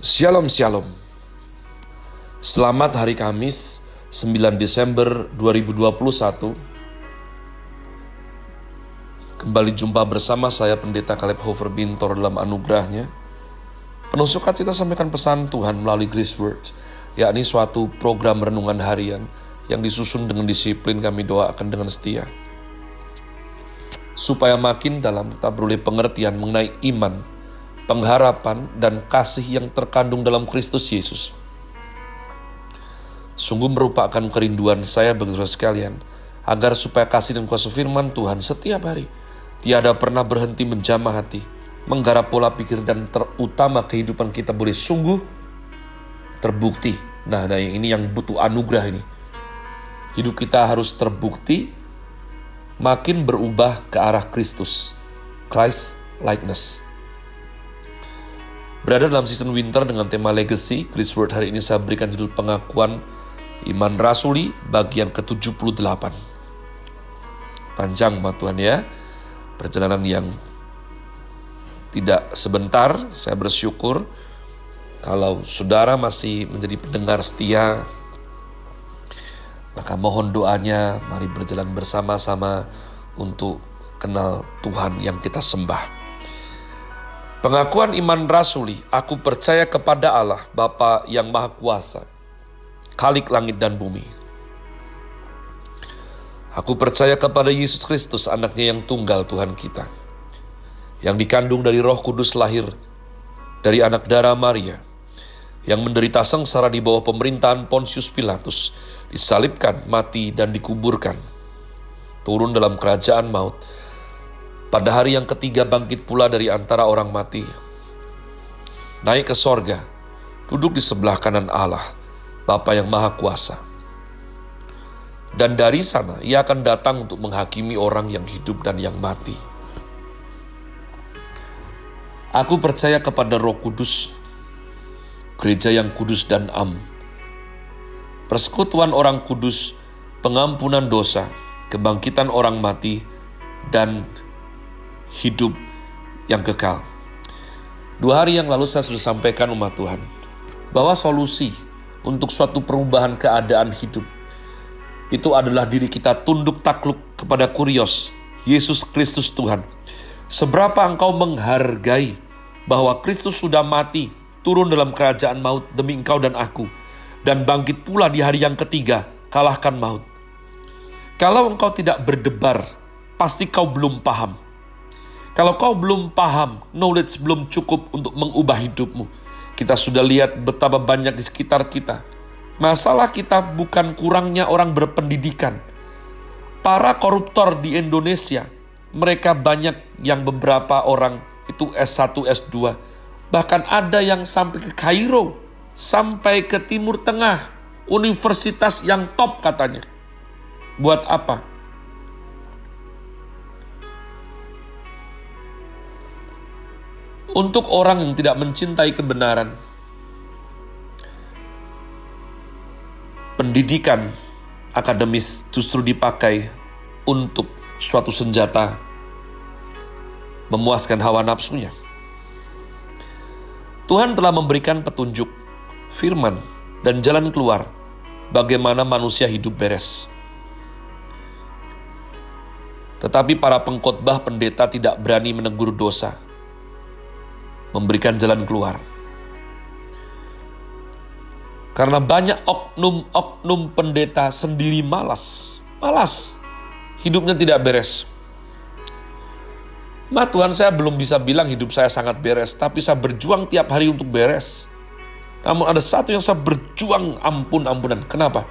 Shalom Shalom. Selamat hari Kamis 9 Desember 2021 Kembali jumpa bersama saya Pendeta Caleb Hofer Bintor dalam anugerahnya. Penuh sukacita sampaikan pesan Tuhan melalui Grace Word yakni suatu program renungan harian yang disusun dengan disiplin kami doakan dengan setia. Supaya makin dalam kita beroleh pengertian mengenai iman pengharapan, dan kasih yang terkandung dalam Kristus Yesus. Sungguh merupakan kerinduan saya bagi saudara sekalian, agar supaya kasih dan kuasa firman Tuhan setiap hari tiada pernah berhenti menjamah hati, menggarap pola pikir dan terutama kehidupan kita boleh sungguh terbukti. Nah, nah ini yang butuh anugerah ini. Hidup kita harus terbukti makin berubah ke arah Kristus. Christ likeness. Berada dalam season winter dengan tema legacy, Chris Word hari ini saya berikan judul pengakuan iman rasuli bagian ke-78. Panjang ma Tuhan ya, perjalanan yang tidak sebentar, saya bersyukur kalau saudara masih menjadi pendengar setia, maka mohon doanya, mari berjalan bersama-sama untuk kenal Tuhan yang kita sembah. Pengakuan iman rasuli, aku percaya kepada Allah, Bapa yang Maha Kuasa, Khalik langit dan bumi. Aku percaya kepada Yesus Kristus, anaknya yang tunggal Tuhan kita, yang dikandung dari roh kudus lahir dari anak darah Maria, yang menderita sengsara di bawah pemerintahan Pontius Pilatus, disalibkan, mati, dan dikuburkan, turun dalam kerajaan maut, pada hari yang ketiga bangkit pula dari antara orang mati. Naik ke sorga, duduk di sebelah kanan Allah, Bapa yang Maha Kuasa. Dan dari sana ia akan datang untuk menghakimi orang yang hidup dan yang mati. Aku percaya kepada roh kudus, gereja yang kudus dan am, persekutuan orang kudus, pengampunan dosa, kebangkitan orang mati, dan hidup yang kekal. Dua hari yang lalu saya sudah sampaikan umat Tuhan bahwa solusi untuk suatu perubahan keadaan hidup itu adalah diri kita tunduk takluk kepada kurios Yesus Kristus Tuhan. Seberapa engkau menghargai bahwa Kristus sudah mati, turun dalam kerajaan maut demi engkau dan aku, dan bangkit pula di hari yang ketiga, kalahkan maut. Kalau engkau tidak berdebar, pasti kau belum paham kalau kau belum paham, knowledge belum cukup untuk mengubah hidupmu. Kita sudah lihat betapa banyak di sekitar kita. Masalah kita bukan kurangnya orang berpendidikan. Para koruptor di Indonesia, mereka banyak yang beberapa orang itu S1, S2. Bahkan ada yang sampai ke Kairo, sampai ke Timur Tengah, universitas yang top katanya. Buat apa? Untuk orang yang tidak mencintai kebenaran. Pendidikan akademis justru dipakai untuk suatu senjata memuaskan hawa nafsunya. Tuhan telah memberikan petunjuk, firman, dan jalan keluar bagaimana manusia hidup beres. Tetapi para pengkhotbah pendeta tidak berani menegur dosa memberikan jalan keluar. Karena banyak oknum-oknum pendeta sendiri malas. Malas. Hidupnya tidak beres. Ma Tuhan saya belum bisa bilang hidup saya sangat beres, tapi saya berjuang tiap hari untuk beres. Namun ada satu yang saya berjuang ampun-ampunan. Kenapa?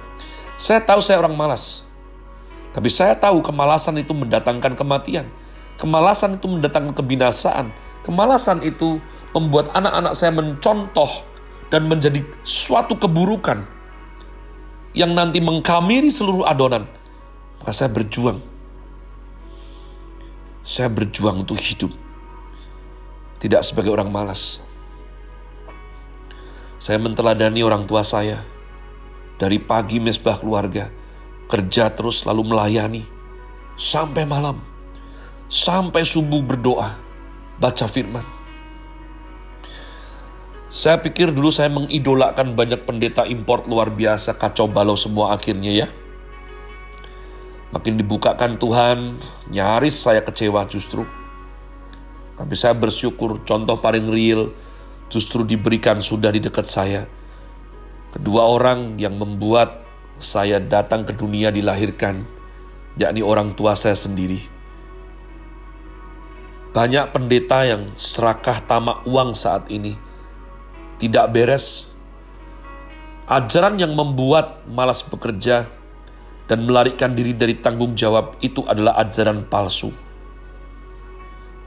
Saya tahu saya orang malas. Tapi saya tahu kemalasan itu mendatangkan kematian. Kemalasan itu mendatangkan kebinasaan. Kemalasan itu membuat anak-anak saya mencontoh dan menjadi suatu keburukan yang nanti mengkamiri seluruh adonan. Maka saya berjuang. Saya berjuang untuk hidup. Tidak sebagai orang malas. Saya menteladani orang tua saya. Dari pagi mesbah keluarga, kerja terus lalu melayani. Sampai malam. Sampai subuh berdoa baca firman. Saya pikir dulu saya mengidolakan banyak pendeta import luar biasa, kacau balau semua akhirnya ya. Makin dibukakan Tuhan, nyaris saya kecewa justru. Tapi saya bersyukur contoh paling real justru diberikan sudah di dekat saya. Kedua orang yang membuat saya datang ke dunia dilahirkan, yakni orang tua saya sendiri. Banyak pendeta yang serakah tamak uang saat ini, tidak beres. Ajaran yang membuat malas bekerja dan melarikan diri dari tanggung jawab itu adalah ajaran palsu.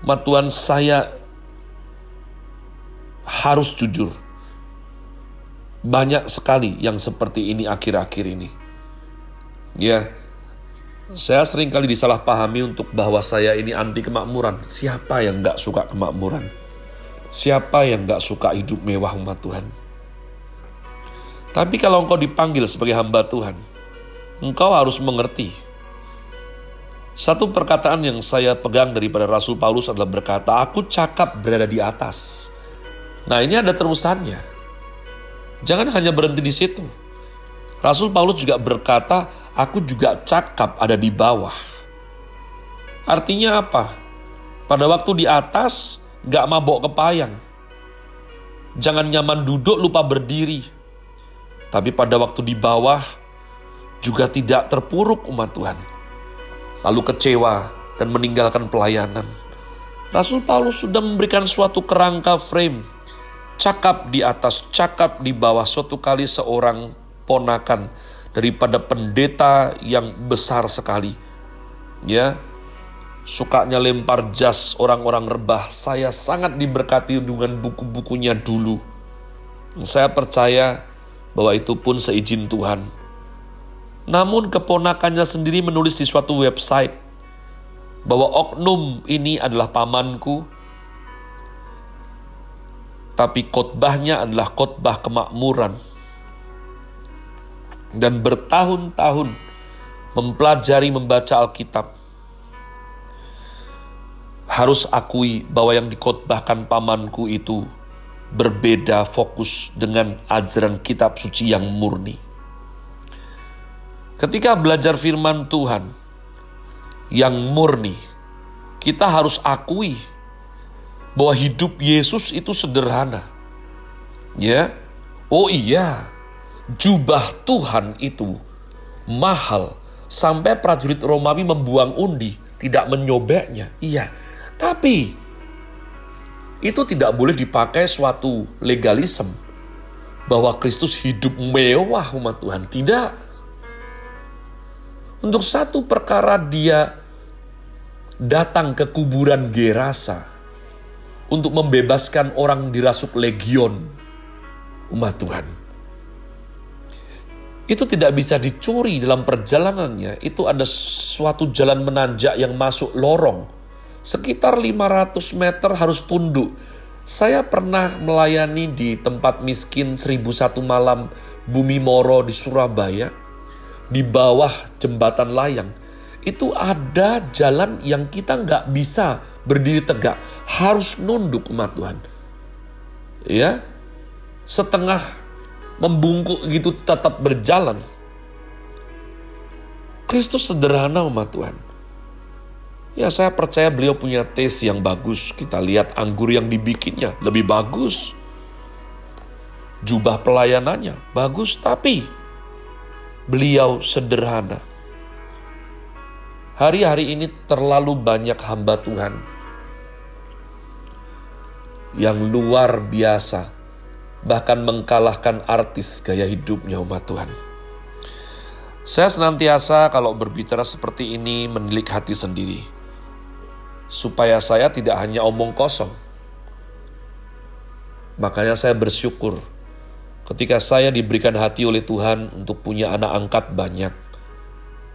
Matuan saya harus jujur. Banyak sekali yang seperti ini akhir-akhir ini. Ya, saya sering kali disalahpahami untuk bahwa saya ini anti kemakmuran. Siapa yang gak suka kemakmuran? Siapa yang gak suka hidup mewah umat Tuhan? Tapi kalau engkau dipanggil sebagai hamba Tuhan, engkau harus mengerti. Satu perkataan yang saya pegang daripada Rasul Paulus adalah berkata, Aku cakap berada di atas. Nah ini ada terusannya. Jangan hanya berhenti di situ. Rasul Paulus juga berkata, aku juga cakap ada di bawah. Artinya apa? Pada waktu di atas, Gak mabok kepayang. Jangan nyaman duduk lupa berdiri. Tapi pada waktu di bawah juga tidak terpuruk umat Tuhan. Lalu kecewa dan meninggalkan pelayanan. Rasul Paulus sudah memberikan suatu kerangka frame. Cakap di atas, cakap di bawah. Suatu kali seorang ponakan daripada pendeta yang besar sekali. Ya, sukanya lempar jas orang-orang rebah. Saya sangat diberkati dengan buku-bukunya dulu. Saya percaya bahwa itu pun seizin Tuhan. Namun keponakannya sendiri menulis di suatu website bahwa oknum ini adalah pamanku, tapi khotbahnya adalah khotbah kemakmuran. Dan bertahun-tahun mempelajari membaca Alkitab, harus akui bahwa yang dikotbahkan pamanku itu berbeda fokus dengan ajaran kitab suci yang murni. Ketika belajar firman Tuhan yang murni, kita harus akui bahwa hidup Yesus itu sederhana. Ya. Oh iya, jubah Tuhan itu mahal sampai prajurit Romawi membuang undi, tidak menyobeknya. Iya, tapi itu tidak boleh dipakai suatu legalisme bahwa Kristus hidup mewah umat Tuhan. Tidak. Untuk satu perkara dia datang ke kuburan Gerasa untuk membebaskan orang dirasuk legion umat Tuhan. Itu tidak bisa dicuri dalam perjalanannya. Itu ada suatu jalan menanjak yang masuk lorong sekitar 500 meter harus tunduk. Saya pernah melayani di tempat miskin 1001 malam Bumi Moro di Surabaya. Di bawah jembatan layang. Itu ada jalan yang kita nggak bisa berdiri tegak. Harus nunduk umat Tuhan. Ya, setengah membungkuk gitu tetap berjalan. Kristus sederhana umat Tuhan. Ya saya percaya beliau punya taste yang bagus. Kita lihat anggur yang dibikinnya lebih bagus. Jubah pelayanannya bagus, tapi beliau sederhana. Hari-hari ini terlalu banyak hamba Tuhan yang luar biasa, bahkan mengkalahkan artis gaya hidupnya umat Tuhan. Saya senantiasa kalau berbicara seperti ini menilik hati sendiri supaya saya tidak hanya omong kosong. Makanya saya bersyukur ketika saya diberikan hati oleh Tuhan untuk punya anak angkat banyak.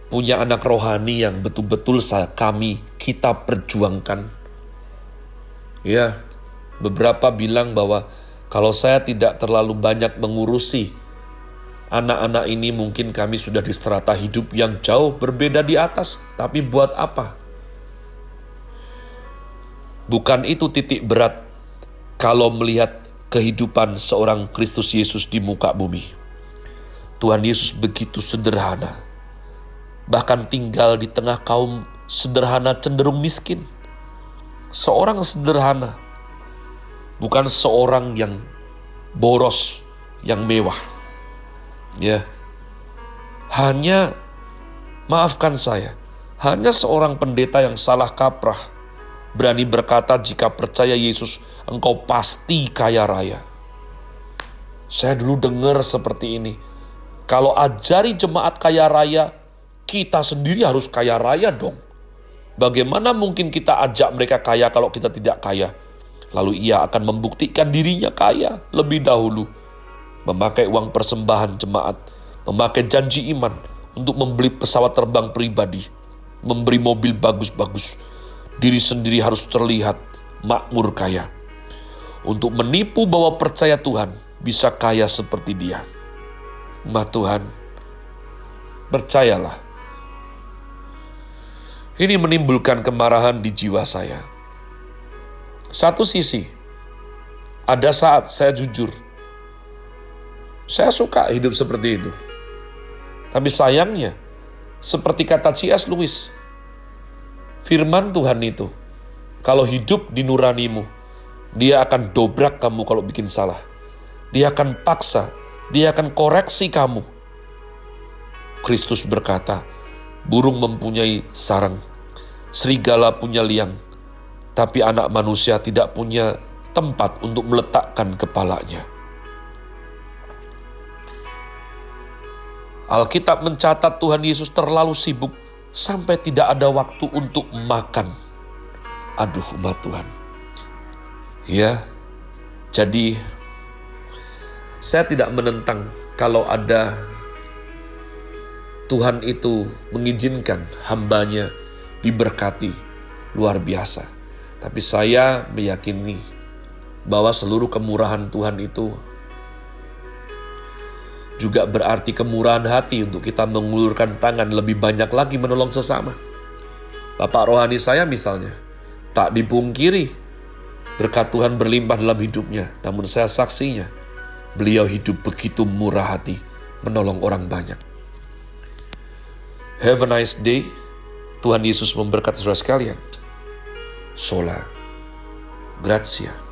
Punya anak rohani yang betul-betul saya, kami, kita perjuangkan. Ya, beberapa bilang bahwa kalau saya tidak terlalu banyak mengurusi anak-anak ini mungkin kami sudah di strata hidup yang jauh berbeda di atas. Tapi buat apa? Bukan itu titik berat kalau melihat kehidupan seorang Kristus Yesus di muka bumi. Tuhan Yesus begitu sederhana, bahkan tinggal di tengah kaum sederhana cenderung miskin. Seorang sederhana, bukan seorang yang boros, yang mewah. Ya, hanya maafkan saya, hanya seorang pendeta yang salah kaprah berani berkata jika percaya Yesus engkau pasti kaya raya. Saya dulu dengar seperti ini. Kalau ajari jemaat kaya raya, kita sendiri harus kaya raya dong. Bagaimana mungkin kita ajak mereka kaya kalau kita tidak kaya? Lalu ia akan membuktikan dirinya kaya lebih dahulu. Memakai uang persembahan jemaat, memakai janji iman untuk membeli pesawat terbang pribadi, memberi mobil bagus-bagus, diri sendiri harus terlihat makmur kaya. Untuk menipu bahwa percaya Tuhan bisa kaya seperti dia. Ma Tuhan, percayalah. Ini menimbulkan kemarahan di jiwa saya. Satu sisi, ada saat saya jujur. Saya suka hidup seperti itu. Tapi sayangnya, seperti kata C.S. Lewis, firman Tuhan itu. Kalau hidup di nuranimu, dia akan dobrak kamu kalau bikin salah. Dia akan paksa, dia akan koreksi kamu. Kristus berkata, burung mempunyai sarang, serigala punya liang, tapi anak manusia tidak punya tempat untuk meletakkan kepalanya. Alkitab mencatat Tuhan Yesus terlalu sibuk sampai tidak ada waktu untuk makan. Aduh umat Tuhan. Ya, jadi saya tidak menentang kalau ada Tuhan itu mengizinkan hambanya diberkati luar biasa. Tapi saya meyakini bahwa seluruh kemurahan Tuhan itu juga berarti kemurahan hati untuk kita mengulurkan tangan lebih banyak lagi menolong sesama. Bapak rohani saya misalnya, tak dipungkiri berkat Tuhan berlimpah dalam hidupnya, namun saya saksinya, beliau hidup begitu murah hati, menolong orang banyak. Have a nice day. Tuhan Yesus memberkati saudara sekalian. Sola. Grazie.